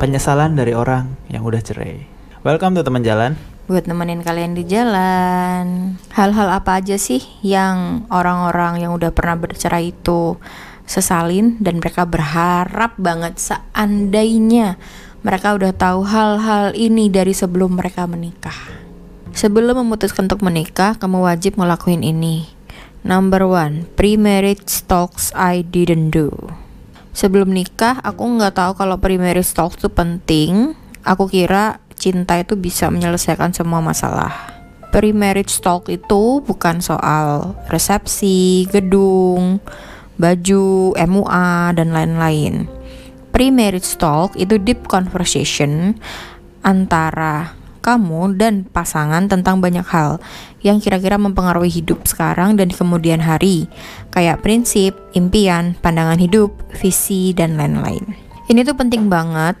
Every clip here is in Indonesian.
penyesalan dari orang yang udah cerai. Welcome to teman jalan. buat nemenin kalian di jalan. Hal-hal apa aja sih yang orang-orang yang udah pernah bercerai itu sesalin dan mereka berharap banget seandainya mereka udah tahu hal-hal ini dari sebelum mereka menikah. Sebelum memutuskan untuk menikah, kamu wajib ngelakuin ini. Number one, pre-marriage talks I didn't do. Sebelum nikah, aku nggak tahu kalau pre-marriage talks itu penting. Aku kira cinta itu bisa menyelesaikan semua masalah. Pre-marriage talk itu bukan soal resepsi, gedung, baju, MUA, dan lain-lain. Pre-marriage talk itu deep conversation antara kamu dan pasangan tentang banyak hal yang kira-kira mempengaruhi hidup sekarang dan di kemudian hari, kayak prinsip, impian, pandangan hidup, visi, dan lain-lain. Ini tuh penting banget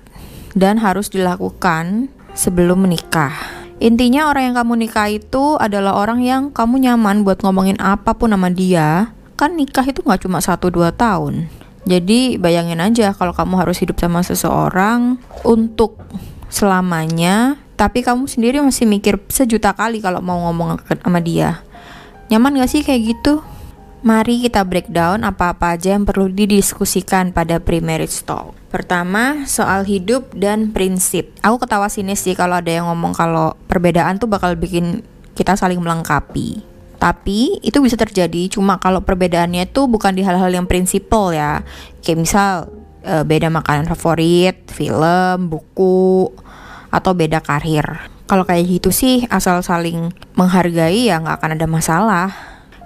dan harus dilakukan sebelum menikah. Intinya orang yang kamu nikah itu adalah orang yang kamu nyaman buat ngomongin apa pun sama dia. Kan nikah itu nggak cuma 1-2 tahun. Jadi bayangin aja kalau kamu harus hidup sama seseorang untuk selamanya, tapi kamu sendiri masih mikir sejuta kali kalau mau ngomong sama dia. Nyaman gak sih kayak gitu? Mari kita breakdown apa-apa aja yang perlu didiskusikan pada pre-marriage talk. Pertama, soal hidup dan prinsip. Aku ketawa sini sih kalau ada yang ngomong kalau perbedaan tuh bakal bikin kita saling melengkapi. Tapi itu bisa terjadi cuma kalau perbedaannya itu bukan di hal-hal yang prinsipal ya. Kayak misal e, beda makanan favorit, film, buku, atau beda karir. Kalau kayak gitu sih asal saling menghargai ya nggak akan ada masalah.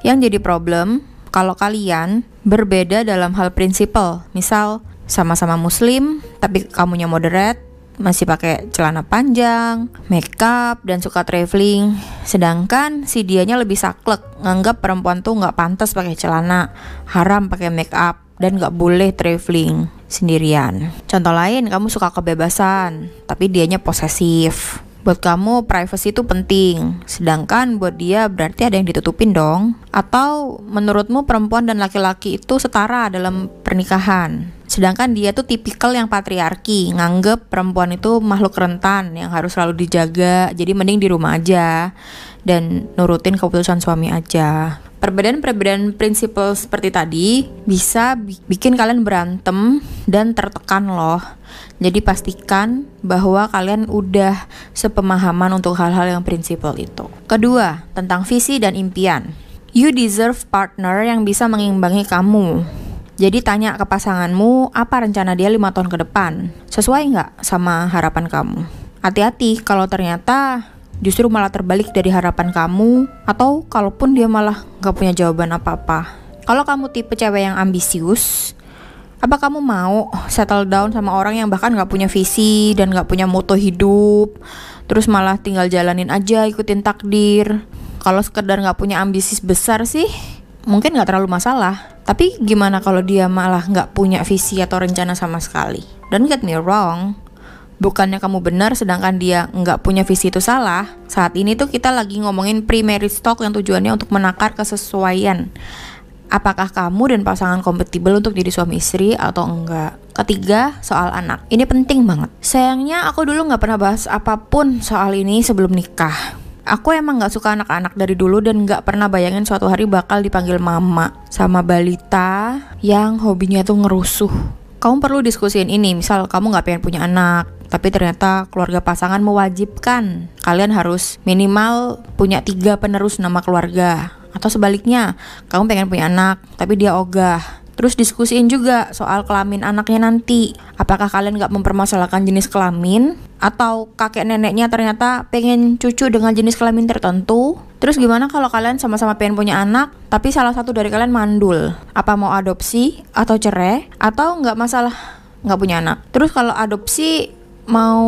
Yang jadi problem kalau kalian berbeda dalam hal prinsipal, misal sama-sama muslim tapi kamunya moderate, masih pakai celana panjang, makeup dan suka traveling. Sedangkan si dianya lebih saklek, nganggap perempuan tuh nggak pantas pakai celana, haram pakai makeup dan nggak boleh traveling sendirian. Contoh lain, kamu suka kebebasan, tapi dianya posesif. Buat kamu privacy itu penting, sedangkan buat dia berarti ada yang ditutupin dong. Atau menurutmu perempuan dan laki-laki itu setara dalam pernikahan. Sedangkan dia tuh tipikal yang patriarki, nganggep perempuan itu makhluk rentan yang harus selalu dijaga, jadi mending di rumah aja dan nurutin keputusan suami aja. Perbedaan-perbedaan prinsipal seperti tadi bisa bikin kalian berantem dan tertekan loh. Jadi pastikan bahwa kalian udah sepemahaman untuk hal-hal yang prinsipal itu. Kedua, tentang visi dan impian. You deserve partner yang bisa mengimbangi kamu. Jadi tanya ke pasanganmu apa rencana dia lima tahun ke depan. Sesuai nggak sama harapan kamu? Hati-hati kalau ternyata justru malah terbalik dari harapan kamu atau kalaupun dia malah gak punya jawaban apa-apa. Kalau kamu tipe cewek yang ambisius, apa kamu mau settle down sama orang yang bahkan gak punya visi dan gak punya moto hidup, terus malah tinggal jalanin aja ikutin takdir? Kalau sekedar gak punya ambisi besar sih, mungkin gak terlalu masalah. Tapi gimana kalau dia malah gak punya visi atau rencana sama sekali? Don't get me wrong, bukannya kamu benar sedangkan dia nggak punya visi itu salah. Saat ini tuh kita lagi ngomongin pre-marriage talk yang tujuannya untuk menakar kesesuaian. Apakah kamu dan pasangan kompatibel untuk jadi suami istri atau enggak? Ketiga, soal anak. Ini penting banget. Sayangnya aku dulu nggak pernah bahas apa pun soal ini sebelum nikah. Aku emang gak suka anak-anak dari dulu dan gak pernah bayangin suatu hari bakal dipanggil mama sama balita yang hobinya tuh ngerusuh. Kamu perlu diskusiin ini, misal kamu gak pengen punya anak, tapi ternyata keluarga pasangan mewajibkan. Kalian harus minimal punya tiga penerus nama keluarga. Atau sebaliknya kamu pengen punya anak tapi dia ogah Terus diskusiin juga soal kelamin anaknya nanti. Apakah kalian gak mempermasalahkan jenis kelamin? Atau kakek neneknya ternyata pengen cucu dengan jenis kelamin tertentu? Terus gimana kalau kalian sama-sama pengen punya anak, tapi salah satu dari kalian mandul? Apa mau adopsi? Atau cerai? Atau nggak masalah nggak punya anak? Terus kalau adopsi mau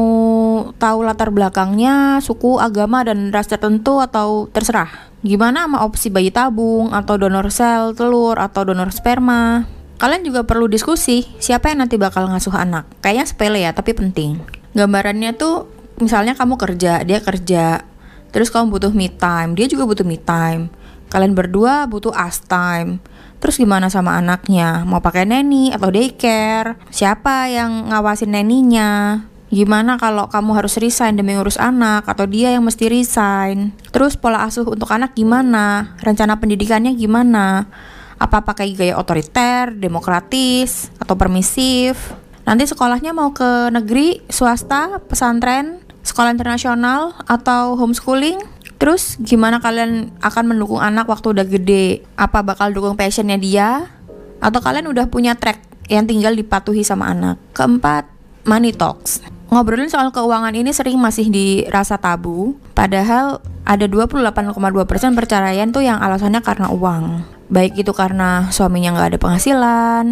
tahu latar belakangnya, suku, agama, dan ras tertentu atau terserah? Gimana sama opsi bayi tabung atau donor sel, telur, atau donor sperma? Kalian juga perlu diskusi siapa yang nanti bakal ngasuh anak. Kayaknya sepele ya, tapi penting. Gambarannya tuh misalnya kamu kerja, dia kerja, terus kamu butuh me time, dia juga butuh me time. Kalian berdua butuh us time. Terus gimana sama anaknya? Mau pakai neni atau daycare? Siapa yang ngawasin neninya? Gimana kalau kamu harus resign demi ngurus anak atau dia yang mesti resign? Terus pola asuh untuk anak gimana? Rencana pendidikannya gimana? Apa pakai gaya otoriter, demokratis, atau permisif? Nanti sekolahnya mau ke negeri, swasta, pesantren, sekolah internasional, atau homeschooling? Terus gimana kalian akan mendukung anak waktu udah gede? Apa bakal dukung passionnya dia? Atau kalian udah punya track yang tinggal dipatuhi sama anak? Keempat, money talks. Ngobrolin soal keuangan ini sering masih dirasa tabu, padahal ada 28,2% perceraian tuh yang alasannya karena uang. Baik itu karena suaminya nggak ada penghasilan,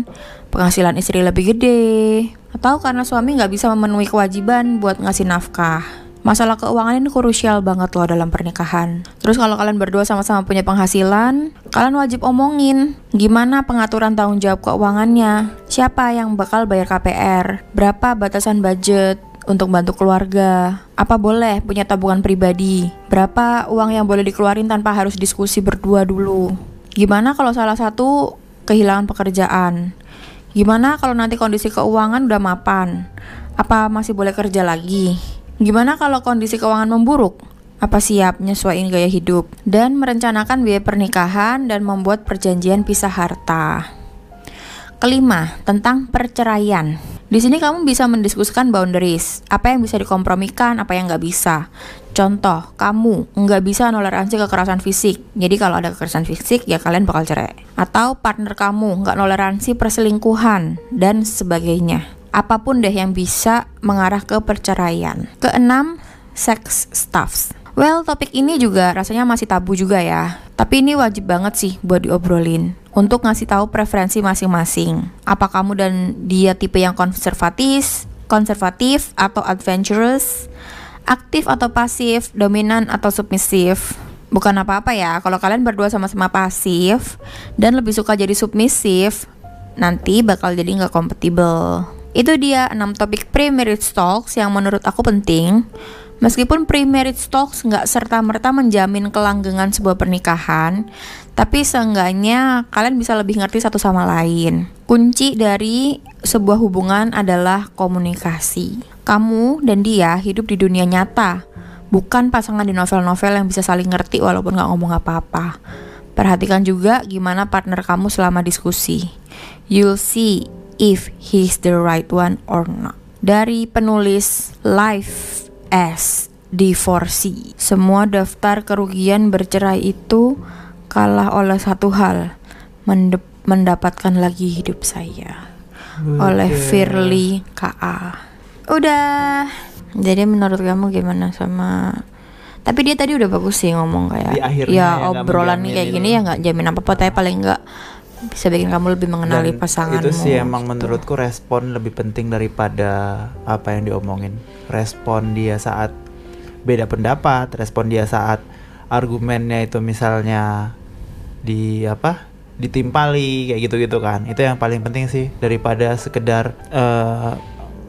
penghasilan istri lebih gede, atau karena suami nggak bisa memenuhi kewajiban buat ngasih nafkah. Masalah keuangan ini krusial banget loh dalam pernikahan. Terus kalau kalian berdua sama-sama punya penghasilan, kalian wajib omongin gimana pengaturan tanggung jawab keuangannya. Siapa yang bakal bayar KPR? Berapa batasan budget? untuk bantu keluarga. Apa boleh punya tabungan pribadi? Berapa uang yang boleh dikeluarin tanpa harus diskusi berdua dulu? Gimana kalau salah satu kehilangan pekerjaan? Gimana kalau nanti kondisi keuangan udah mapan? Apa masih boleh kerja lagi? Gimana kalau kondisi keuangan memburuk? Apa siap nyesuaiin gaya hidup dan merencanakan biaya pernikahan dan membuat perjanjian pisah harta? Kelima, tentang perceraian. Di sini kamu bisa mendiskusikan boundaries, apa yang bisa dikompromikan, apa yang nggak bisa. Contoh, kamu nggak bisa toleransi kekerasan fisik, jadi kalau ada kekerasan fisik ya kalian bakal cerai. Atau partner kamu nggak toleransi perselingkuhan dan sebagainya apa pun deh yang bisa mengarah ke perceraian. Keenam, sex stuffs. Well, topik ini juga rasanya masih tabu juga ya. Tapi ini wajib banget sih buat diobrolin untuk ngasih tahu preferensi masing-masing. Apa kamu dan dia tipe yang konservatif, konservatif atau adventurous, aktif atau pasif, dominan atau submisif. Bukan apa-apa ya, kalau kalian berdua sama-sama pasif dan lebih suka jadi submisif, nanti bakal jadi nggak kompatibel. Itu dia 6 topik pre-marriage talks yang menurut aku penting. Meskipun pre-marriage talks nggak serta-merta menjamin kelanggengan sebuah pernikahan, tapi seenggaknya kalian bisa lebih ngerti satu sama lain. Kunci dari sebuah hubungan adalah komunikasi. Kamu dan dia hidup di dunia nyata, bukan pasangan di novel-novel yang bisa saling ngerti walaupun nggak ngomong apa-apa. Perhatikan juga gimana partner kamu selama diskusi. You'll see if he's the right one or not. Dari penulis Life as Divorcee. Semua daftar kerugian bercerai itu kalah oleh satu hal, mendapatkan lagi hidup saya. Okay. Oleh Firly KA. Udah. Jadi menurut kamu gimana sama tapi dia tadi udah bagus sih ngomong kayak ya obrolan nih kayak gini ya nggak jamin apa apa tapi paling nggak bisa bikin kamu lebih mengenali Dan pasanganmu. Itu sih emang gitu. menurutku respon lebih penting daripada apa yang diomongin. Respon dia saat beda pendapat, respon dia saat argumennya itu misalnya di apa? ditimpali kayak gitu-gitu kan. Itu yang paling penting sih daripada sekedar uh,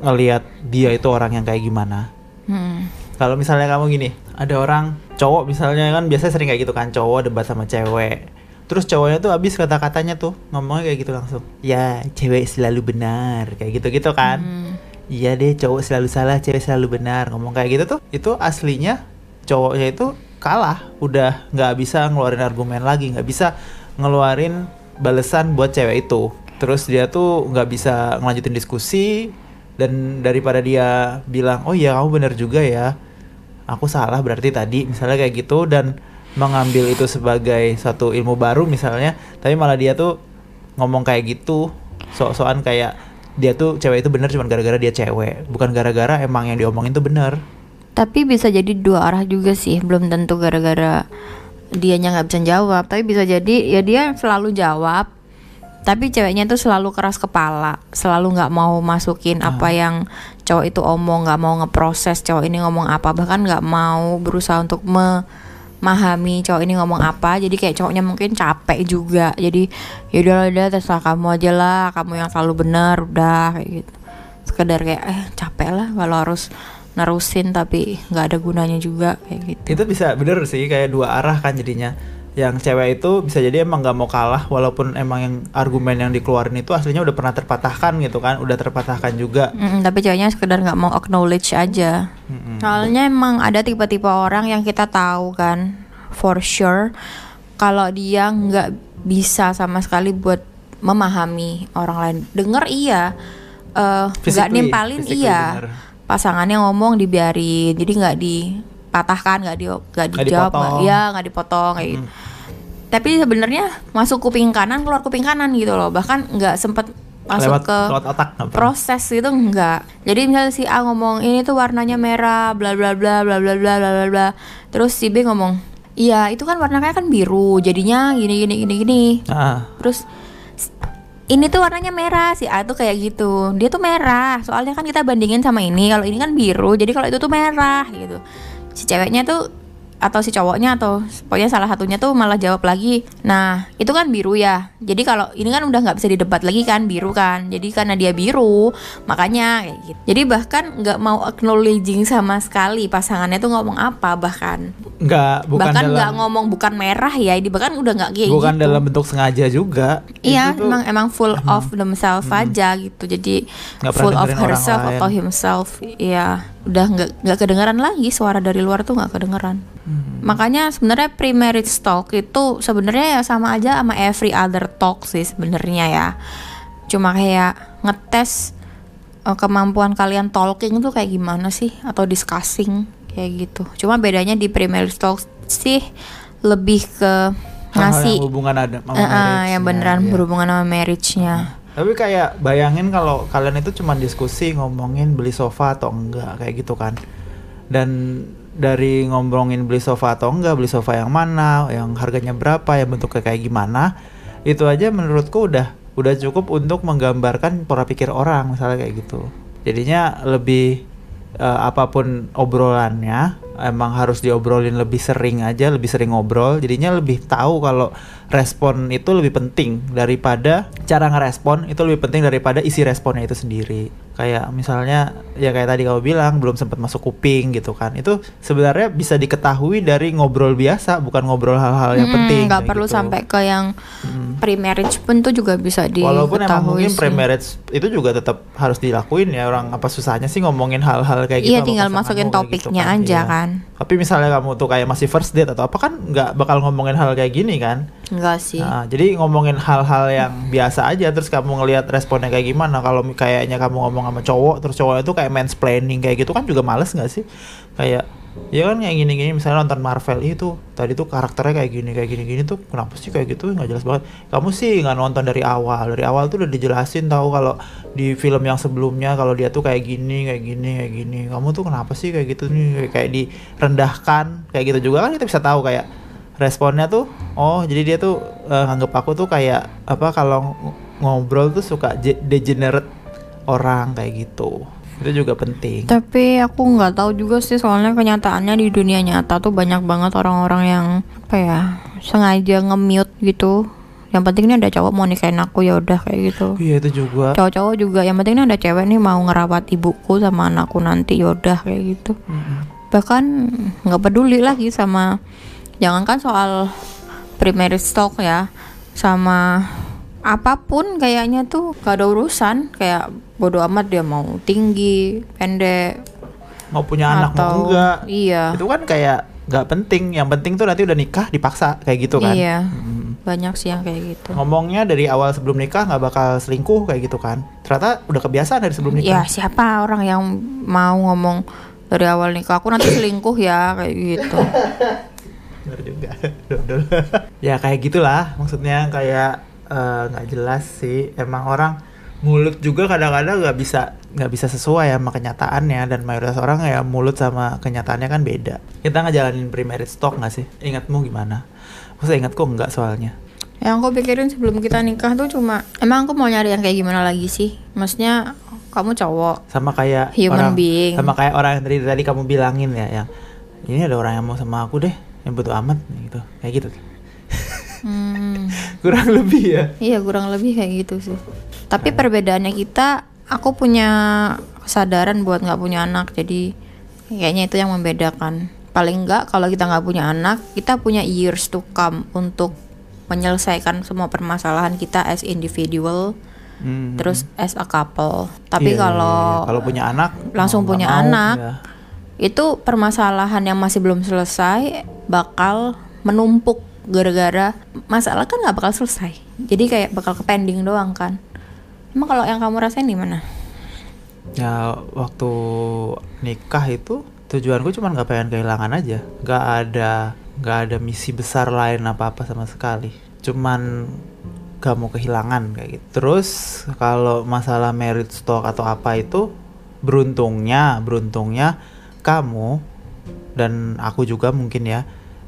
ngelihat dia itu orang yang kayak gimana. Hmm. Kalau misalnya kamu gini, ada orang cowok misalnya kan biasanya sering kayak gitu kan, cowok debat sama cewek terus cowoknya tuh abis kata-katanya tuh ngomongnya kayak gitu langsung. Ya cewek selalu benar kayak gitu gitu kan. Hmm. iya deh cowok selalu salah cewek selalu benar ngomong kayak gitu tuh. Itu aslinya cowoknya itu kalah udah nggak bisa ngeluarin argumen lagi nggak bisa ngeluarin balesan buat cewek itu. Terus dia tuh nggak bisa ngelanjutin diskusi dan daripada dia bilang oh iya kamu benar juga ya aku salah berarti tadi misalnya kayak gitu dan mengambil itu sebagai satu ilmu baru misalnya tapi malah dia tuh ngomong kayak gitu. Sok-sokan kayak dia tuh cewek itu bener cuma gara-gara dia cewek. Bukan gara-gara emang yang diomongin tuh bener. Tapi bisa jadi dua arah juga sih. Belum tentu gara-gara dianya nggak bisa jawab. Tapi bisa jadi ya dia selalu jawab tapi ceweknya tuh selalu keras kepala. Selalu nggak mau masukin oh. apa yang cowok itu omong nggak mau ngeproses cowok ini ngomong apa. Bahkan nggak mau berusaha untuk me memahami cowok ini ngomong apa. Jadi kayak cowoknya mungkin capek juga. Jadi ya udah udah terserah kamu aja lah. Kamu yang selalu benar udah kayak gitu. Sekedar kayak eh capek lah kalau harus nerusin tapi nggak ada gunanya juga kayak gitu. Itu bisa bener sih kayak dua arah kan jadinya yang cewek itu bisa jadi emang nggak mau kalah walaupun emang yang argumen yang dikeluarin itu aslinya udah pernah terpatahkan gitu kan udah terpatahkan juga Mm, tapi ceweknya sekedar nggak mau acknowledge aja. Mm-mm. Soalnya emang ada tipe-tipe orang yang kita tahu kan, for sure, kalau dia nggak bisa sama sekali buat memahami orang lain. Dengar iya, eh, nggak Physically, nimpalin iya. denger. Pasangannya ngomong dibiarin, jadi nggak dipatahkan, nggak di nggak dijawab, nggak ya nggak dipotong kayak gitu. Tapi sebenarnya masuk kuping kanan keluar kuping kanan gitu loh, bahkan nggak sempet masuk lewat, ke lewat otak nggak proses itu enggak jadi misalnya si A ngomong ini tuh warnanya merah bla bla bla bla bla bla bla bla bla. Terus si B ngomong iya itu kan warnanya kan biru jadinya gini gini gini gini. Ah, terus ini tuh warnanya merah. Si A tuh kayak gitu. Dia tuh merah soalnya kan kita bandingin sama ini kalau ini kan biru jadi kalau itu tuh merah gitu. Si ceweknya tuh atau si cowoknya atau pokoknya salah satunya tuh malah jawab lagi nah itu kan biru ya. Jadi kalau ini kan udah nggak bisa didebat lagi kan biru kan. Jadi karena dia biru makanya kayak gitu. Jadi bahkan nggak mau acknowledging sama sekali pasangannya tuh ngomong apa bahkan. Nggak bukan bahkan nggak ngomong bukan merah ya ini bahkan udah nggak kayak bukan gitu. dalam bentuk sengaja juga. Iya, Itu tuh emang emang full of themselves aja gitu. Jadi pernah full of herself atau himself. Iya, udah nggak nggak kedengeran lagi suara dari luar tuh nggak kedengeran. Hmm. Makanya sebenarnya pre-marriage talk itu sebenarnya ya sama aja sama every other talk sih sebenarnya ya. Cuma kayak ngetes eh, kemampuan kalian talking tuh kayak gimana sih atau discussing kayak gitu. Cuma bedanya di pre-marriage talk sih lebih ke ngasih hubungan ada sama marriage-nya, yang beneran iya. berhubungan sama marriage-nya. Tapi kayak bayangin kalau kalian itu cuma diskusi ngomongin beli sofa atau enggak kayak gitu kan. Dan dari ngomongin beli sofa atau enggak, beli sofa yang mana, yang harganya berapa, yang bentuknya kayak gimana, itu aja menurutku udah udah cukup untuk menggambarkan pola pikir orang misalnya kayak gitu. Jadinya lebih eh, apa pun obrolannya emang harus diobrolin lebih sering aja, lebih sering ngobrol. Jadinya lebih tahu kalau respon itu lebih penting daripada cara ngerespon itu lebih penting daripada isi responnya itu sendiri. Kayak misalnya ya kayak tadi kamu bilang belum sempat masuk kuping gitu kan. Itu sebenarnya bisa diketahui dari ngobrol biasa, bukan ngobrol hal-hal yang Mm, penting. kayak perlu gitu. sampai ke yang Mm. pre-marriage pun tuh juga bisa diketahui Walaupun emang mungkin pre-marriage itu juga tetap harus dilakuin ya orang apa susahnya sih ngomongin hal-hal kayak gitu Iya tinggal masukin kayak topiknya gitu aja Iya. kan. Tapi misalnya kamu tuh kayak masih first date atau apa kan nggak bakal ngomongin hal kayak gini kan. Enggak sih. Nah, jadi ngomongin hal-hal yang biasa aja terus kamu ngelihat responnya kayak gimana kalau kayaknya kamu ngomong sama cowok terus cowoknya tuh kayak mansplaining kayak gitu kan juga males nggak sih? Kayak ya kan kayak gini-gini misalnya nonton Marvel itu tadi tuh karakternya kayak gini kayak gini-gini tuh kenapa sih kayak gitu? Nggak jelas banget. Kamu sih nggak nonton dari awal. Dari awal tuh udah dijelasin tahu kalau di film yang sebelumnya kalau dia tuh kayak gini kayak gini kayak gini. Kamu tuh kenapa sih kayak gitu nih? Kayak direndahkan kayak gitu juga kan kita bisa tahu kayak responnya tuh oh jadi dia tuh eh, nganggep aku tuh kayak apa kalau ng- ngobrol tuh suka degenerate orang kayak gitu itu juga penting Tapi aku nggak tahu juga sih soalnya kenyataannya di dunia nyata tuh banyak banget orang-orang yang apa ya sengaja nge-mute gitu. Yang penting ini ada cowok mau nikahin aku ya udah kayak gitu. iya itu juga Cowok-cowok juga yang penting ini ada cewek nih mau ngerawat ibuku sama anakku nanti ya udah kayak gitu. Mm-mm. bahkan nggak peduli lagi sama jangankan soal primary stock ya sama apa pun kayaknya tuh gak ada urusan. Kayak bodoh amat dia mau tinggi pendek. Mau punya anak mau atau enggak. iya. Itu kan kayak nggak penting. Yang penting tuh nanti udah nikah dipaksa kayak gitu kan. Iya. Mm. banyak sih yang kayak gitu. Ngomongnya dari awal sebelum nikah nggak bakal selingkuh kayak gitu kan. Ternyata udah kebiasaan dari sebelum ya nikah siapa orang yang mau ngomong dari awal nikah aku nanti selingkuh ya kayak gitu. Bener juga. Dodol. Ya kayak gitulah maksudnya kayak eh, nggak jelas sih. Emang orang mulut juga kadang-kadang nggak bisa nggak bisa sesuai sama kenyataannya. Dan mayoritas orang ya mulut sama kenyataannya kan beda. Kita ngejalanin pre-marriage talk nggak sih? Ingatmu gimana? Maksudnya ingatku enggak soalnya? Yang aku pikirin sebelum kita nikah tuh cuma emang aku mau nyari yang kayak gimana lagi sih? Maksudnya kamu cowok. sama kayak Human orang being. sama kayak orang yang tadi tadi kamu bilangin ya yang ini ada orang yang mau sama aku deh yang butuh amat gitu. Kayak gitu. Hmm, kurang lebih ya iya kurang lebih kayak gitu sih. Tapi perbedaannya kita, aku punya kesadaran buat nggak punya anak, jadi kayaknya itu yang membedakan. paling enggak kalau kita nggak punya anak kita punya years to come untuk menyelesaikan semua permasalahan kita as individual Hmm. terus as a couple tapi Iya, iya, kalau iya. kalau punya anak langsung mau nggak punya mau, anak, ya. itu permasalahan yang masih belum selesai bakal menumpuk gara-gara masalah kan nggak bakal selesai. Jadi kayak bakal ke pending doang kan. Emang kalau yang kamu rasain gimana? Ya waktu nikah itu tujuanku cuma nggak pengen kehilangan aja. Nggak ada nggak ada misi besar lain apa apa sama sekali. Cuman gak mau kehilangan kayak gitu. Terus kalau masalah merit stock atau apa itu beruntungnya beruntungnya kamu dan aku juga mungkin ya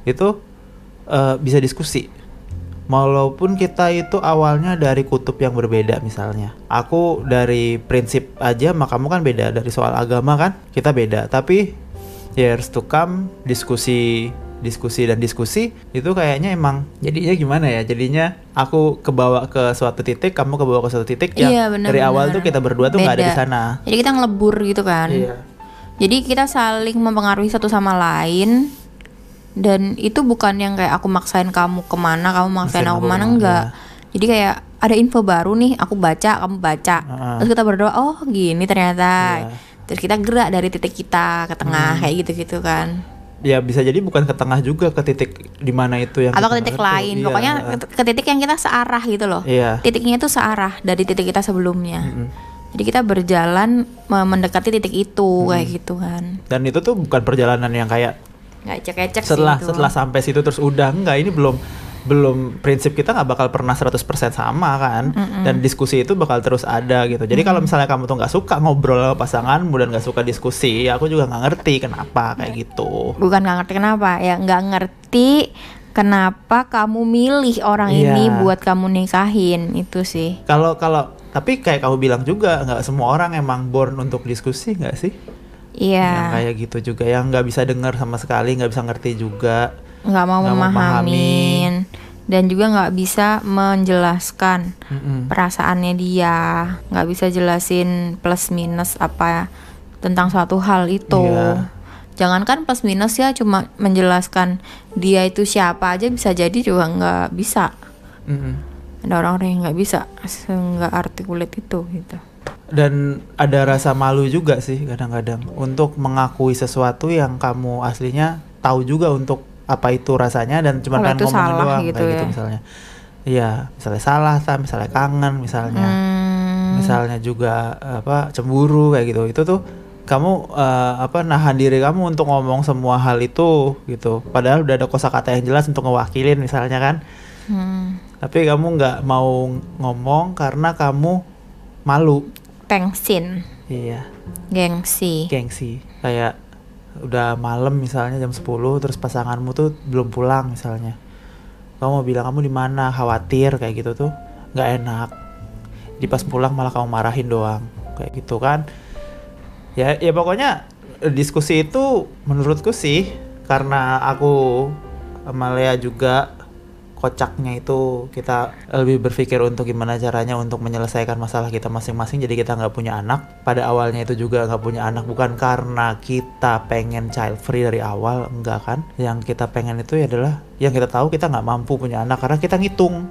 itu eh, bisa diskusi. Walaupun kita itu awalnya dari kutub yang berbeda misalnya. Aku dari prinsip aja sama kamu kan beda. Dari soal agama kan kita beda. Tapi years to come diskusi diskusi dan diskusi itu kayaknya emang jadinya gimana ya? Jadinya aku kebawa ke suatu titik kamu kebawa ke suatu titik yang Iya, benar, dari awal benar. tuh kita berdua tuh nggak ada di sana. Jadi kita ngelebur gitu kan. Iya. Jadi kita saling mempengaruhi satu sama lain dan itu bukan yang kayak aku maksain kamu ke mana, kamu maksain Maksain aku ke mana enggak. Jadi kayak ada info baru nih, aku baca, kamu baca. Heeh. Terus kita berdoa, oh gini ternyata. Iya. Terus kita gerak dari titik kita ke tengah Hmm. kayak gitu-gitu kan. ya bisa jadi bukan ke tengah juga ke titik di mana itu yang Atau ke titik lain. Iya, Pokoknya ke, titik yang kita searah gitu loh. iya Titiknya itu searah dari titik kita sebelumnya. Mm-mm. Jadi kita berjalan me- mendekati titik itu Hmm. kayak gitu kan. dan itu tuh bukan perjalanan yang kayak Nggak ecek-ecek sih setelah itu. setelah sampai situ terus udah enggak ini belum belum prinsip kita nggak bakal pernah 100% sama kan? Dan diskusi itu bakal terus ada gitu. Jadi kalau misalnya kamu tuh nggak suka ngobrol sama pasanganmu dan nggak suka diskusi ya aku juga nggak ngerti kenapa kayak gitu. Bukan nggak ngerti kenapa ya nggak ngerti kenapa kamu milih orang Iya. ini buat kamu nikahin itu sih. Kalau kalau tapi kayak kamu bilang juga nggak semua orang emang born untuk diskusi nggak sih yang iya kayak gitu juga yang nggak bisa dengar sama sekali nggak bisa ngerti juga. Nggak mau memahamin dan juga nggak bisa menjelaskan Mm-mm. perasaannya dia. Nggak bisa jelasin plus minus apa tentang suatu hal itu. Iya. jangankan plus minus ya cuma menjelaskan dia itu siapa aja bisa jadi juga nggak bisa. Mm-mm. ada orang-orang yang nggak bisa nggak artikulat itu gitu dan ada rasa malu juga sih kadang-kadang untuk mengakui sesuatu yang kamu aslinya tahu juga untuk apa itu rasanya dan cuma ngomongin salah doang gitu kayak gitu ya. misalnya. Iya misalnya salah ta, misalnya kangen misalnya. Hmm, misalnya juga apa cemburu kayak gitu. Itu tuh kamu eh, apa nahan diri kamu untuk ngomong semua hal itu gitu. Padahal udah ada kosakata yang jelas untuk ngewakilin misalnya kan. Hmm, tapi kamu nggak mau ngomong karena kamu malu. Tengsin. Iya. Gengsi. Gengsi. Kayak udah malam misalnya jam 10 terus pasanganmu tuh belum pulang misalnya. Kamu mau bilang kamu di mana? Khawatir kayak gitu tuh nggak enak. Di pas pulang malah kamu marahin doang kayak gitu kan. Ya ya pokoknya eh, diskusi itu menurutku sih karena aku sama Lea juga kocaknya itu kita lebih berpikir untuk gimana caranya untuk menyelesaikan masalah kita masing-masing. Jadi kita nggak punya anak. Pada awalnya itu juga nggak punya anak. Bukan karena kita pengen child free dari awal enggak kan. Yang kita pengen itu ya adalah yang kita tahu kita nggak mampu punya anak. Karena kita ngitung.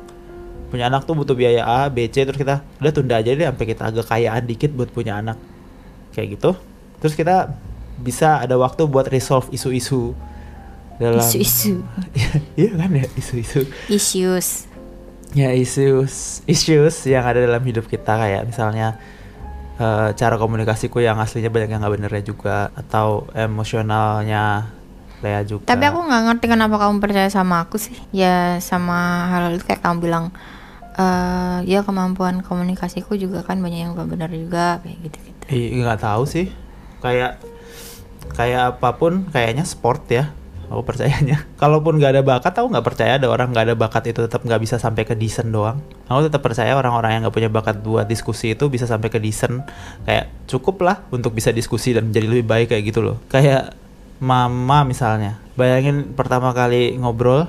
Punya anak tuh butuh biaya A, B, C terus kita udah tunda aja deh sampai kita agak kayaan dikit buat punya anak. Kayak gitu. Terus kita bisa ada waktu buat resolve isu-isu dalam isu-isu. Iya kan ya isu-isu. Issues. Ya issues issues yang ada dalam hidup kita kayak misalnya eh, cara komunikasiku yang aslinya banyak yang nggak benernya juga atau emosionalnya Lea juga. Tapi aku nggak ngerti kenapa kamu percaya sama aku sih. Ya sama hal itu kayak kamu bilang eh ya kemampuan komunikasiku juga kan banyak yang gak benar juga kayak gitu gitu Ih, nggak tahu sih. Kayak kayak apa pun kayaknya sport ya aku percayanya. Kalaupun nggak ada bakat aku nggak percaya ada orang nggak ada bakat itu tetap nggak bisa sampai ke decent doang. Aku tetap percaya orang-orang yang nggak punya bakat buat diskusi itu bisa sampai ke decent kayak cukup lah untuk bisa diskusi dan menjadi lebih baik kayak gitu loh. Kayak mama misalnya. Bayangin pertama kali ngobrol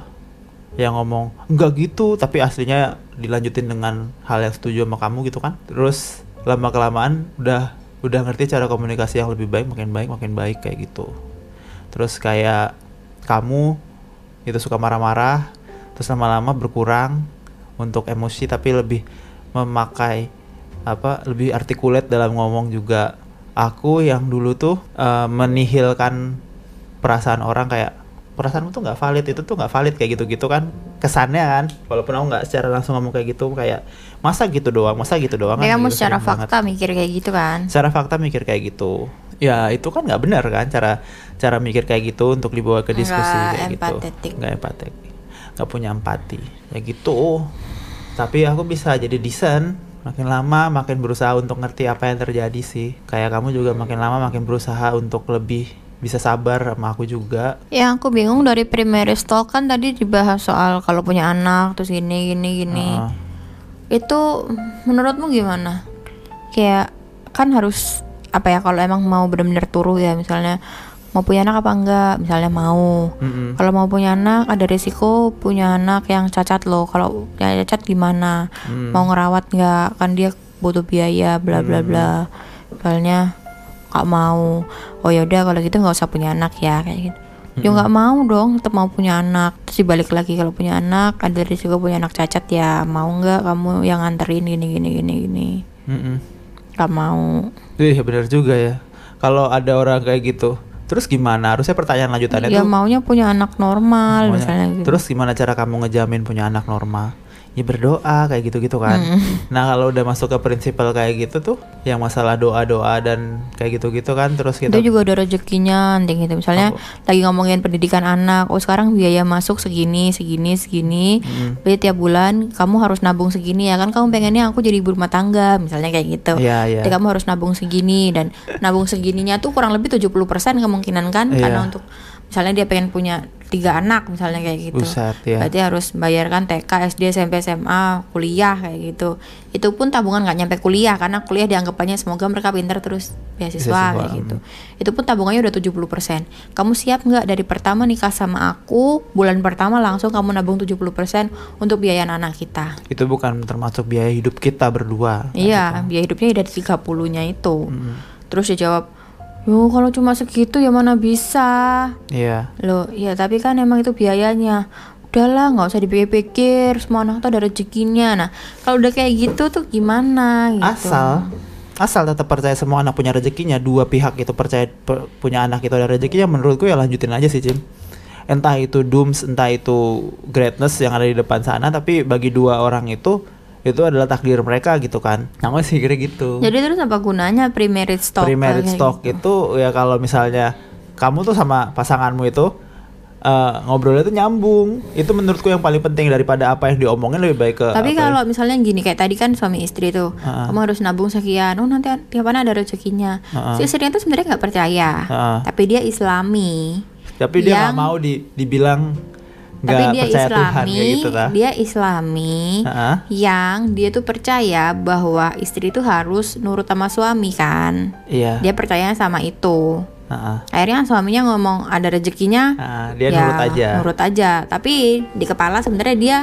yang ngomong enggak gitu tapi aslinya dilanjutin dengan hal yang setuju sama kamu gitu kan. Terus lama kelamaan udah udah ngerti cara komunikasi yang lebih baik makin baik makin baik kayak gitu. Terus kayak kamu itu suka marah-marah terus lama-lama berkurang untuk emosi tapi lebih memakai apa lebih artikulate dalam ngomong juga. Aku yang dulu tuh eh, menihilkan perasaan orang kayak perasaanmu tuh nggak valid itu tuh nggak valid kayak gitu-gitu kan. Kesannya kan walaupun aku nggak secara langsung ngomong kayak gitu kayak masa gitu doang masa gitu doang Ya, kan? kamu gitu, secara sering banget. fakta mikir kayak gitu kan? Secara fakta mikir kayak gitu. Ya itu kan nggak benar kan cara cara mikir kayak gitu untuk dibawa ke diskusi Nggak kayak gitu. empatetik. nggak empatik nggak punya empati. Ya gitu. Tapi aku bisa jadi decent makin lama makin berusaha untuk ngerti apa yang terjadi sih. Kayak kamu juga makin lama makin berusaha untuk lebih bisa sabar sama aku juga Ya aku bingung dari primary stock kan tadi dibahas soal kalau punya anak terus gini gini gini. Heeh. Itu menurutmu gimana? Kayak kan harus apa ya kalau emang mau benar-benar turuh ya misalnya mau punya anak apa enggak misalnya mau Mm-mm. kalau mau punya anak ada risiko punya anak yang cacat loh kalau yang cacat gimana Hmm. mau ngerawat nggak kan dia butuh biaya bla bla bla misalnya nggak mau. Oh ya udah kalau gitu nggak usah punya anak ya kayak gitu. Ya nggak mau dong tetap mau punya anak. Terus dibalik lagi kalau punya anak ada risiko punya anak cacat ya mau nggak kamu yang nganterin gini gini gini gini. Mm-mm. nggak mau. Iya benar juga ya. Kalau ada orang kayak gitu terus gimana? Harusnya pertanyaan lanjutannya ya tuh. maunya punya anak normal Maunya- misalnya gitu. Terus gimana cara kamu ngejamin punya anak normal? Ya berdoa kayak gitu-gitu kan. Nah kalau udah masuk ke prinsipal kayak gitu tuh, yang masalah doa-doa dan kayak gitu-gitu kan, terus kita itu juga ada rezekinya nanti gitu misalnya Oh. lagi ngomongin pendidikan anak oh sekarang biaya masuk segini segini segini Hmm. berarti tiap bulan kamu harus nabung segini ya kan kamu pengennya aku jadi ibu rumah tangga misalnya kayak gitu Iya, iya. Jadi kamu harus nabung segini dan nabung segininya tuh kurang lebih 70% kemungkinan kan Iya. karena untuk misalnya dia pengen punya tiga anak misalnya kayak gitu Buset, ya. berarti harus bayarkan TK SD SMP SMA kuliah kayak gitu itu pun tabungan nggak nyampe kuliah karena kuliah dianggapannya semoga mereka pintar terus beasiswa kayak gitu itu pun tabungannya udah 70% kamu siap nggak dari pertama nikah sama aku bulan pertama langsung kamu nabung 70% untuk biaya anak kita itu bukan termasuk biaya hidup kita berdua. Iya, biaya hidupnya dari 30-nya itu. Hmm. Terus dia jawab, "Yo, kalau cuma segitu ya mana bisa." Iya. Loh, ya tapi kan emang itu biayanya. Udahlah, nggak usah dipikir-pikir, semua anak tuh ada rezekinya. Nah, kalau udah kayak gitu tuh gimana gitu. Asal asal tetap percaya semua anak punya rezekinya, dua pihak itu percaya per- punya anak itu ada rezekinya, menurutku ya lanjutin aja sih, Cim. Entah itu dooms, entah itu greatness yang ada di depan sana, tapi bagi dua orang itu itu adalah takdir mereka gitu kan. Aku sih kira gitu. Jadi terus apa gunanya pre-marriage stock? Pre-marriage kayak stock gitu? itu ya kalau misalnya kamu tuh sama pasanganmu itu eh, ngobrolnya tuh nyambung. Itu menurutku yang paling penting daripada apa yang diomongin lebih baik ke Tapi kalau misalnya gini kayak tadi kan suami istri tuh, Ha-ha. kamu harus nabung sekian. Oh nanti tiap mana ada rezekinya. Ha-ha. Si istrinya tuh sebenarnya nggak percaya, Ha-ha. tapi dia Islami. Tapi dia nggak yang- mau di, dibilang tapi dia percaya Islami, Tuhan gitu dia Islami Ha-ha. yang dia tuh percaya bahwa istri itu harus nurut sama suami kan. Iya. Dia percaya sama itu. Ha-ha. Akhirnya suaminya ngomong ada rezekinya, Nah, dia ya nurut aja. Nurut aja. Tapi di kepala sebenarnya dia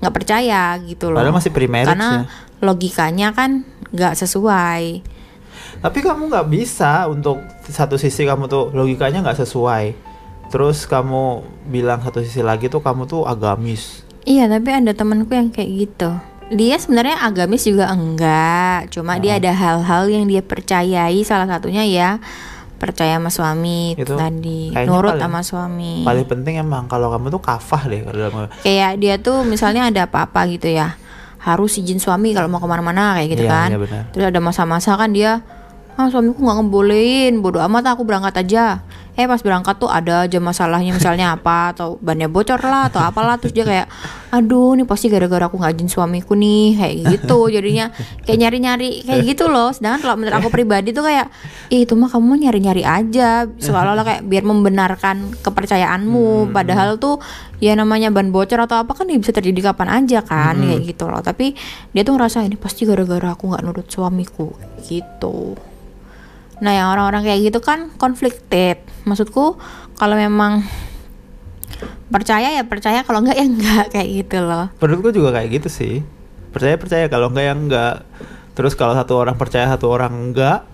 nggak percaya gitu loh. Padahal masih pre-marriage Karena ya. logikanya kan nggak sesuai. Tapi kamu nggak bisa untuk satu sisi kamu tuh logikanya nggak sesuai. Terus kamu bilang satu sisi lagi tuh kamu tuh agamis. Iya, tapi ada temanku yang kayak gitu. Dia sebenarnya agamis juga enggak, cuma dia ada hal-hal yang dia percayai. Salah satunya ya percaya sama suami Itu tadi, nurut paling- sama suami. Paling penting emang kalau kamu tuh kafah deh dalam Kayak dia tuh misalnya ada apa-apa gitu ya, harus izin suami kalau mau ke mana-mana kayak gitu Iya, kan. iya. Terus ada masa-masa kan dia ah suamiku nggak ngebolehin bodoh amat aku berangkat aja eh pas berangkat tuh ada aja masalahnya misalnya apa atau bannya bocor lah atau apalah. Terus dia kayak aduh nih pasti gara-gara aku nggak izin suamiku nih kayak gitu. Jadinya kayak nyari-nyari kayak gitu loh. Sedangkan kalau menurut aku pribadi tuh kayak "Ih, itu mah kamu nyari-nyari aja. Seolah-olah kayak biar membenarkan kepercayaanmu. Padahal tuh ya namanya ban bocor atau apa kan ya bisa terjadi kapan aja kan kayak gitu loh. Tapi dia tuh ngerasa ini pasti gara-gara aku nggak nurut suamiku gitu Nah, yang orang-orang kayak gitu kan conflicted. Maksudku kalau memang percaya ya percaya, kalau enggak ya enggak kayak gitu loh. Menurutku juga kayak gitu sih. Percaya percaya kalau enggak ya enggak. Terus kalau satu orang percaya satu orang enggak,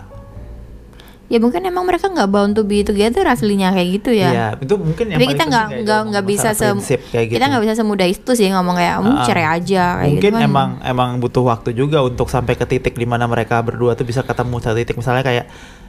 ya mungkin emang mereka nggak bound to be together aslinya kayak gitu ya Iya, itu mungkin yang tapi kita nggak nggak kayak nggak bisa se gitu. kita nggak bisa semudah itu sih ngomong kayak kamu Ah, cerai aja kayak mungkin gitu kan. emang emang butuh waktu juga untuk sampai ke titik di mana mereka berdua tuh bisa ketemu satu titik misalnya kayak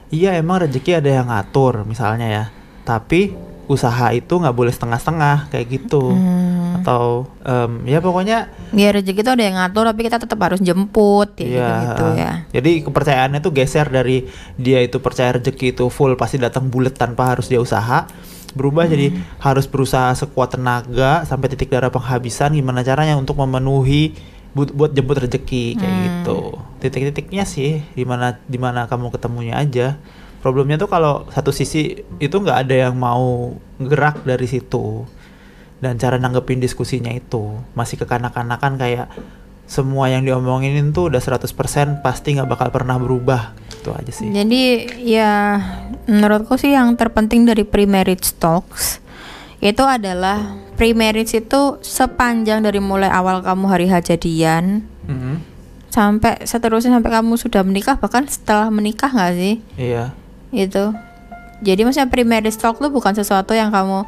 iya emang rezeki ada yang ngatur misalnya ya tapi usaha itu nggak boleh setengah-setengah kayak gitu Hmm. atau em, ya pokoknya ya rezeki itu ada yang ngatur tapi kita tetap harus jemput ya Iya, gitu ya Jadi kepercayaannya tuh geser dari dia itu percaya rezeki itu full pasti datang bulat tanpa harus dia usaha berubah jadi Hmm. harus berusaha sekuat tenaga sampai titik darah penghabisan gimana caranya untuk memenuhi buat, buat jemput rezeki kayak Hmm. gitu. Titik-titiknya sih di mana di mana kamu ketemunya aja. Problemnya tuh kalau satu sisi itu nggak ada yang mau gerak dari situ. Dan cara nanggepin diskusinya itu masih kekanak-kanakan kayak semua yang diomongin tuh udah 100% pasti nggak bakal pernah berubah. Itu aja sih. Jadi ya menurutku sih yang terpenting dari pre-marriage talks itu adalah pre-marriage itu sepanjang dari mulai awal kamu hari H jadian Mhm. sampai seterusnya sampai kamu sudah menikah bahkan setelah menikah nggak sih? Iya itu. Jadi maksudnya pre-marriage talk tuh bukan sesuatu yang kamu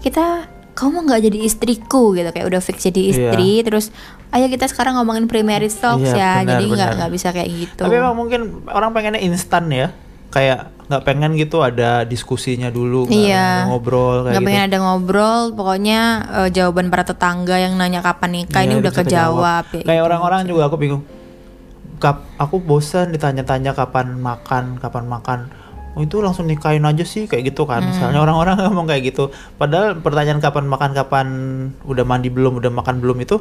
kita kamu nggak jadi istriku gitu. Kayak udah fix jadi istri terus ayo kita sekarang ngomongin pre-marriage talks Iya, ya. Benar, jadi nggak nggak bisa kayak gitu. tapi emang mungkin orang pengennya instan ya. Kayak nggak pengen gitu ada diskusinya dulu nggak Iya. ngobrol kayak nggak gitu. pengen ada ngobrol pokoknya eh, jawaban para tetangga yang nanya kapan nikah Iya, ini udah kejawab ya kayak gitu. orang-orang juga aku bingung. Kap, aku bosan ditanya-tanya kapan makan kapan makan oh, itu langsung nikahin aja sih kayak gitu Hmm. kan misalnya orang-orang ngomong kayak gitu. Padahal pertanyaan kapan makan kapan udah mandi belum udah makan belum itu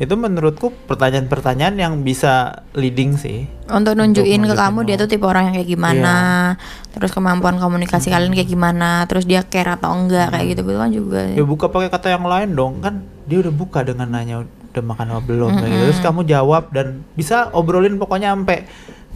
itu menurutku pertanyaan-pertanyaan yang bisa leading sih. Untuk nunjukin ke nunjukin kamu dia tuh tipe orang yang kayak gimana terus kemampuan komunikasi kalian kayak gimana terus dia care atau enggak kayak gitu gitu kan juga. Ya buka pakai kata yang lain dong. Kan dia udah buka dengan nanya udah makan apa belum kayak gitu. terus kamu jawab dan bisa obrolin pokoknya sampai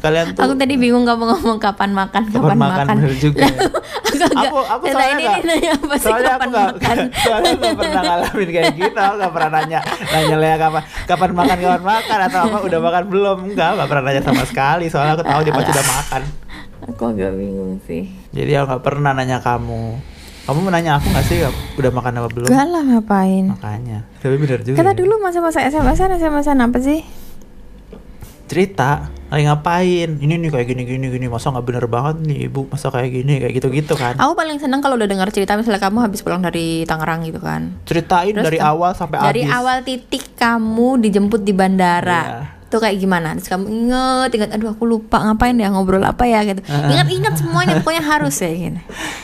kalian tuh aku tadi bingung kamu ngomong kapan makan kapan, Kapan makan, makan, bener juga. Lalu aku agak aku aku "Nah, soalnya ini nggak nanya apa sih soalnya aku kapan nggak makan? soalnya nggak pernah ngalamin kayak gitu. Aku nggak pernah nanya nanya Lea kapan kapan makan kapan makan atau apa udah makan belum? Enggak nggak pernah nanya sama sekali. Soalnya aku tahu dia pasti udah makan. Aku agak bingung sih. Jadi aku nggak pernah nanya kamu. Kamu mau nanya aku nggak sih udah makan apa belum? Gak lah ngapain? Makanya. Tapi bener juga Kata ya. dulu masa-masa SMS-an SMS-an apa sih? Cerita lagi ngapain ini nih kayak gini gini gini masa nggak bener banget nih ibu masa kayak gini kayak gitu gitu kan Aku paling seneng kalau udah dengar cerita misalnya kamu habis pulang dari Tangerang gitu kan. ceritain Terus dari kan- awal sampai Dari habis awal titik kamu dijemput di bandara. Iya. Itu kayak gimana? Terus kamu inget, inget, aduh aku lupa ngapain ya ngobrol apa ya gitu. Ingat-ingat semuanya pokoknya harus ya gitu.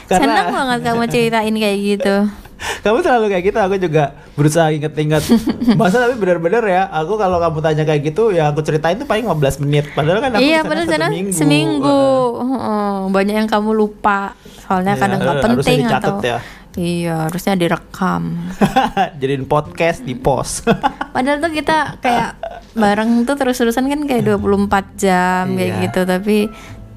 Karena- Seneng banget kamu ceritain kayak gitu. kamu selalu kayak gitu aku juga berusaha inget-inget masa tapi benar-benar ya aku kalau kamu tanya kayak gitu ya aku ceritain tuh paling 15 menit padahal kan aku iya, padahal satu sana minggu. seminggu. Heeh, banyak yang kamu lupa. Soalnya Iya, kadang nggak penting atau ya. Iya, harusnya direkam. jadiin podcast di post Padahal tuh kita kayak bareng tuh terus-terusan kan kayak 24 jam kayak Iya. gitu tapi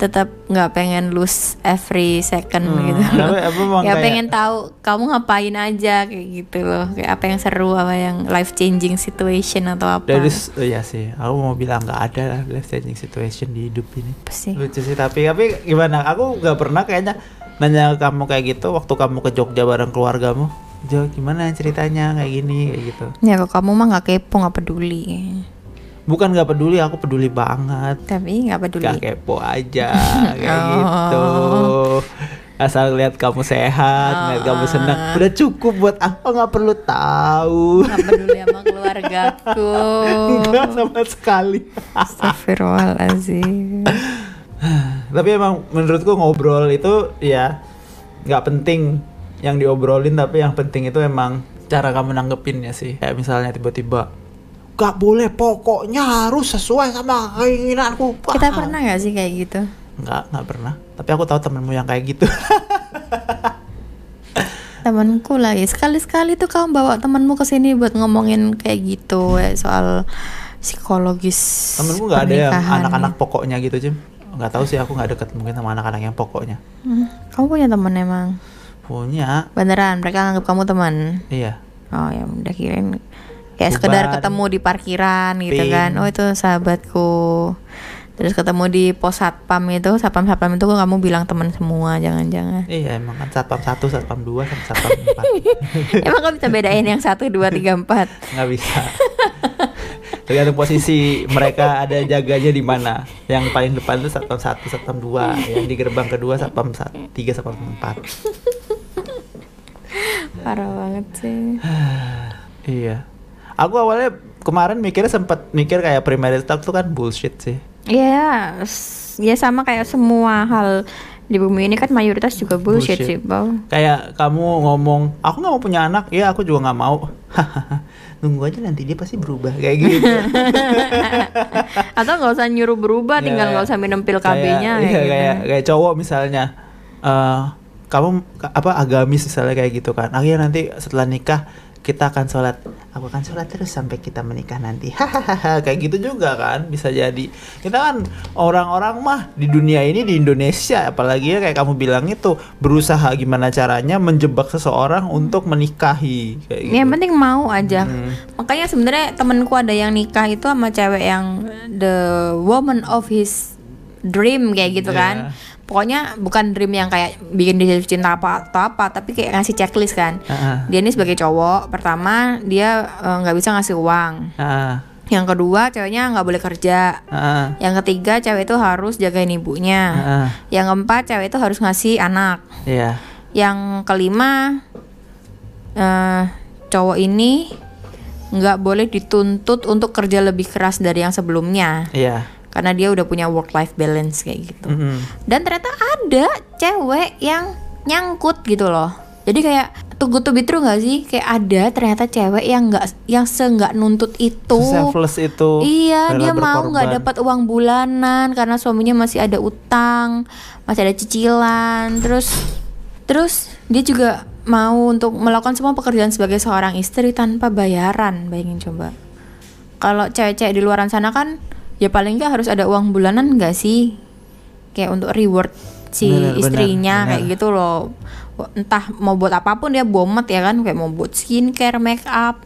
tetap nggak pengen lose every second Hmm, gitu loh. tapi apa emang ya kayak- pengen tahu kamu ngapain aja kayak gitu loh. Kayak apa yang seru, apa yang life changing situation atau apa. dari oh iya sih aku mau bilang nggak ada lah life changing situation di hidup ini Apa sih? lucu sih tapi tapi gimana aku nggak pernah kayaknya nanya kamu kayak gitu waktu kamu ke Jogja bareng keluargamu Jo gimana ceritanya kayak gini kayak gitu Ya kok kamu mah nggak kepo nggak peduli. Bukan nggak peduli aku peduli banget Tapi nggak peduli. Gak kepo aja kayak Oh. gitu asal lihat kamu sehat lihat kamu senang udah cukup buat apa nggak perlu tahu Nggak peduli sama keluargaku. Enggak sama sekali Astagfirullahaladzim. tapi emang menurutku ngobrol itu ya nggak penting yang diobrolin tapi yang penting itu emang cara kamu nanggepinnya sih kayak misalnya tiba-tiba gak boleh pokoknya harus sesuai sama keinginanku. Kita pernah nggak sih kayak gitu? nggak nggak pernah. Tapi aku tahu temenmu yang kayak gitu. Temanku lah ya. Sekali-sekali tuh kamu bawa temanmu ke sini buat ngomongin kayak gitu ya, soal psikologis temenku nggak ada yang anak-anak pokoknya gitu Jim nggak tahu sih aku nggak deket mungkin sama anak-anak yang pokoknya. Hmm, kamu punya teman emang? Punya. Beneran? Mereka anggap kamu teman iya. Oh ya udah kirain kayak sekedar Bubar. ketemu di parkiran gitu Ping. kan oh itu sahabatku terus ketemu di pos satpam itu satpam satpam itu kok kamu bilang teman semua jangan-jangan Iya emang kan satpam satu, satpam dua, sama satpam empat emang kamu bisa bedain yang satu dua tiga empat nggak bisa. Tergantung posisi mereka ada jaganya di mana. Yang paling depan itu satpam satu, satpam dua, yang di gerbang kedua satpam sat- tiga, satpam empat. parah banget sih Iya. Aku awalnya kemarin mikirnya sempat mikir kayak primary stock tuh kan bullshit sih. ya s- ya sama kayak semua hal di bumi ini kan mayoritas juga bullshit, Bullshit. sih bang Kayak kamu ngomong, aku nggak mau punya anak, ya aku juga nggak mau. Nunggu aja nanti dia pasti berubah kayak gitu. atau nggak usah nyuruh berubah Ya, tinggal nggak usah minum pil KB-nya kayak, iya, gitu. kayak kayak cowok misalnya eh kamu ka- apa agamis misalnya kayak gitu kan akhirnya nanti setelah nikah kita akan sholat aku akan sholat terus sampai kita menikah nanti hahaha kayak gitu juga kan bisa jadi kita kan orang-orang mah di dunia ini di Indonesia apalagi ya kayak kamu bilang itu berusaha gimana caranya menjebak seseorang untuk menikahi kayak gitu Ya, yang penting mau aja. Hmm. Makanya sebenarnya temenku ada yang nikah itu sama cewek yang the woman of his dream kayak gitu Iya. kan. Pokoknya bukan dream yang kayak bikin dia jatuh cinta apa atau apa, tapi kayak ngasih checklist kan. Ah, Dia ini sebagai cowok, pertama dia eh, nggak bisa ngasih uang. ah, Yang kedua ceweknya nggak boleh kerja. ah, Yang ketiga cewek itu harus jagain ibunya. ah, Yang keempat cewek itu harus ngasih anak. iya Yang kelima, eh cowok ini nggak boleh dituntut untuk kerja lebih keras dari yang sebelumnya, iya karena dia udah punya work life balance kayak gitu. Mm-mm. Dan ternyata ada cewek yang nyangkut gitu loh. Jadi kayak tunggu tuh true nggak sih? Kayak ada ternyata cewek yang nggak yang seenggak nuntut itu. selfless itu Iya, dia mau nggak dapat uang bulanan karena suaminya masih ada utang, masih ada cicilan. Terus terus dia juga mau untuk melakukan semua pekerjaan sebagai seorang istri tanpa bayaran. Bayangin coba. Kalau cewek-cewek di luaran sana kan ya paling nggak harus ada uang bulanan nggak sih? Kayak untuk reward si Bener, bener, istrinya bener. kayak gitu loh. Entah mau buat apa pun dia bomet ya kan kayak mau buat skincare, make up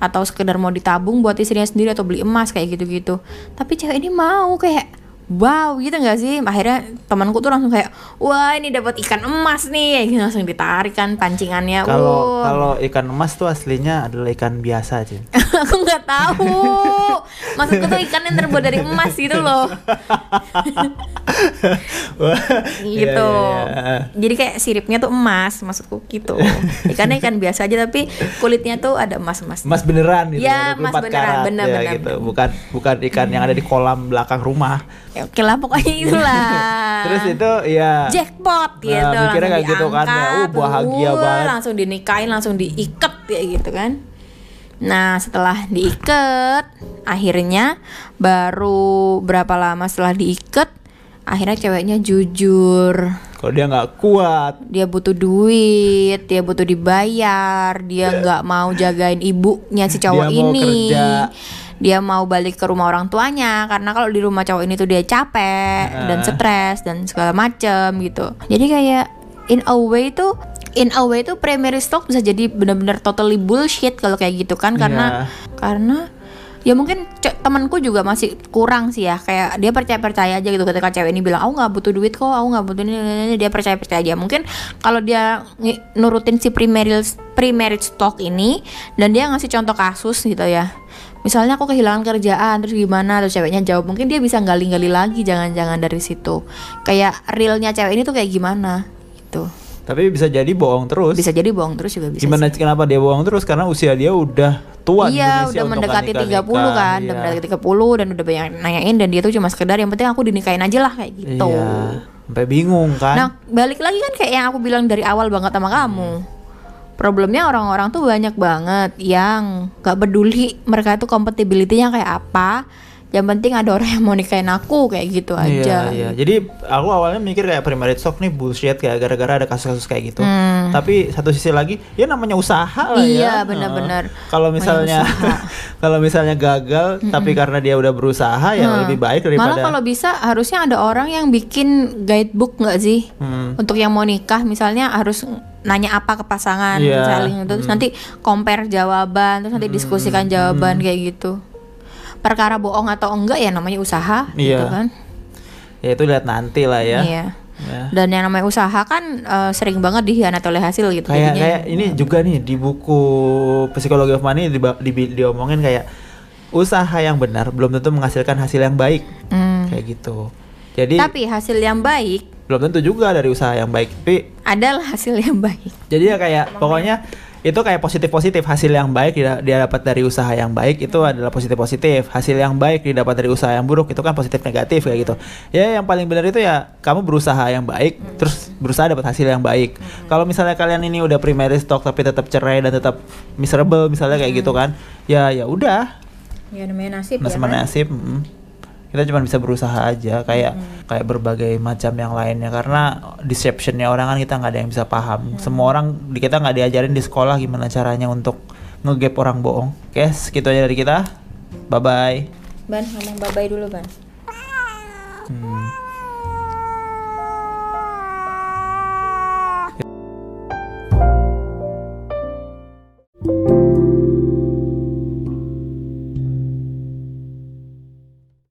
atau sekedar mau ditabung buat istrinya sendiri atau beli emas kayak gitu-gitu. Tapi cewek ini mau kayak wow gitu nggak sih? Akhirnya temanku tuh langsung kayak wah ini dapat ikan emas nih, gitu, langsung ditarik kan pancingannya. Kalau Wuh. kalau ikan emas tuh aslinya adalah ikan biasa aja. aku nggak tahu. Maksudku tuh ikan yang terbuat dari emas gitu loh. gitu. Jadi kayak siripnya tuh emas, maksudku gitu. Ikannya ikan biasa aja tapi kulitnya tuh ada emas-emas. Emas beneran gitu. Ya, 24 emas beneran, karat, bener, ya, bener, gitu. Bukan bukan ikan yang ada di kolam belakang rumah. Oke lah pokoknya itulah. Terus itu ya jackpot Nah, gitu. mikirnya langsung kayak gitu kan, ya, uh, bahagia uh, banget. langsung dinikahin langsung diikat ya gitu kan. Nah setelah diikat akhirnya baru berapa lama setelah diikat akhirnya ceweknya jujur. Kalau dia nggak kuat, dia butuh duit dia butuh dibayar dia nggak mau jagain ibunya si cowok Dia mau ini. kerja. Dia mau balik ke rumah orang tuanya karena kalau di rumah cowok ini tuh dia capek Ah. dan stres dan segala macem gitu jadi kayak in a way tuh in a way tuh primary stock bisa jadi benar-benar totally bullshit kalau kayak gitu kan karena karena ya mungkin temanku juga masih kurang sih ya kayak dia percaya percaya aja gitu ketika cewek ini bilang aku nggak butuh duit kok aku nggak butuh ini, ini, ini." dia percaya percaya aja mungkin kalau dia nurutin si primary primary stock ini dan dia ngasih contoh kasus gitu ya misalnya aku kehilangan kerjaan terus gimana terus ceweknya jawab mungkin dia bisa gali-gali lagi jangan-jangan dari situ kayak realnya cewek ini tuh kayak gimana gitu tapi bisa jadi bohong terus. bisa jadi bohong terus juga bisa Gimana sih. kenapa dia bohong terus? Karena usia dia udah tua di Iya, Indonesia udah untuk mendekati nikah-nikah, 30 kan, udah iya. mendekati 30 dan udah banyak nanyain dan dia tuh cuma sekedar yang penting aku dinikahin aja lah kayak gitu. Iya, sampai bingung kan. Nah, balik lagi kan kayak yang aku bilang dari awal banget sama kamu. Problemnya orang-orang tuh banyak banget yang gak peduli mereka tuh compatibility-nya kayak apa. Yang penting ada orang yang mau nikahin aku kayak gitu aja. Iya, iya. Jadi aku awalnya mikir kayak primary stock nih bullshit kayak gara-gara ada kasus-kasus kayak gitu. Hmm. Tapi satu sisi lagi, ya namanya usaha lah Iya, ya. benar-benar. Heeh. Kalau misalnya kalau misalnya gagal, tapi karena dia udah berusaha ya lebih baik Hmm. daripada Malah kalau bisa harusnya ada orang yang bikin guidebook nggak sih? Hmm. Untuk yang mau nikah misalnya harus nanya apa ke pasangan Iya. saling terus nanti compare jawaban terus nanti diskusikan jawaban kayak gitu. Perkara bohong atau enggak ya namanya usaha gitu Iya. kan. ya itu lihat nanti lah ya. Iya. Ya. Dan yang namanya usaha kan eh, sering banget dikhianati oleh hasil gitu. Kayak Jadinya- kayak ini juga nih di buku Psikologi of Money di, di, diomongin kayak usaha yang benar belum tentu menghasilkan hasil yang baik Hmm. kayak gitu. Jadi Tapi hasil yang baik belum tentu juga dari usaha yang baik. Tapi adalah hasil yang baik. jadi ya kayak pokoknya itu kayak positif positif hasil yang baik dia, dia dapat dari usaha yang baik itu adalah positif positif hasil yang baik didapat dari usaha yang buruk itu kan positif negatif kayak gitu. Ya yang paling benar itu ya kamu berusaha yang baik terus berusaha dapat hasil yang baik. Kalau misalnya kalian ini udah primary stock tapi tetap cerai dan tetap miserable misalnya kayak gitu kan ya ya udah. Ya namanya nasib nasib nasib mm kita cuma bisa berusaha aja kayak hmm. kayak berbagai macam yang lainnya karena deceptionnya orang kan kita nggak ada yang bisa paham hmm. semua orang di kita nggak diajarin di sekolah gimana caranya untuk ngegap orang bohong oke okay, segitu aja dari kita bye bye ban ngomong bye bye dulu ban hmm.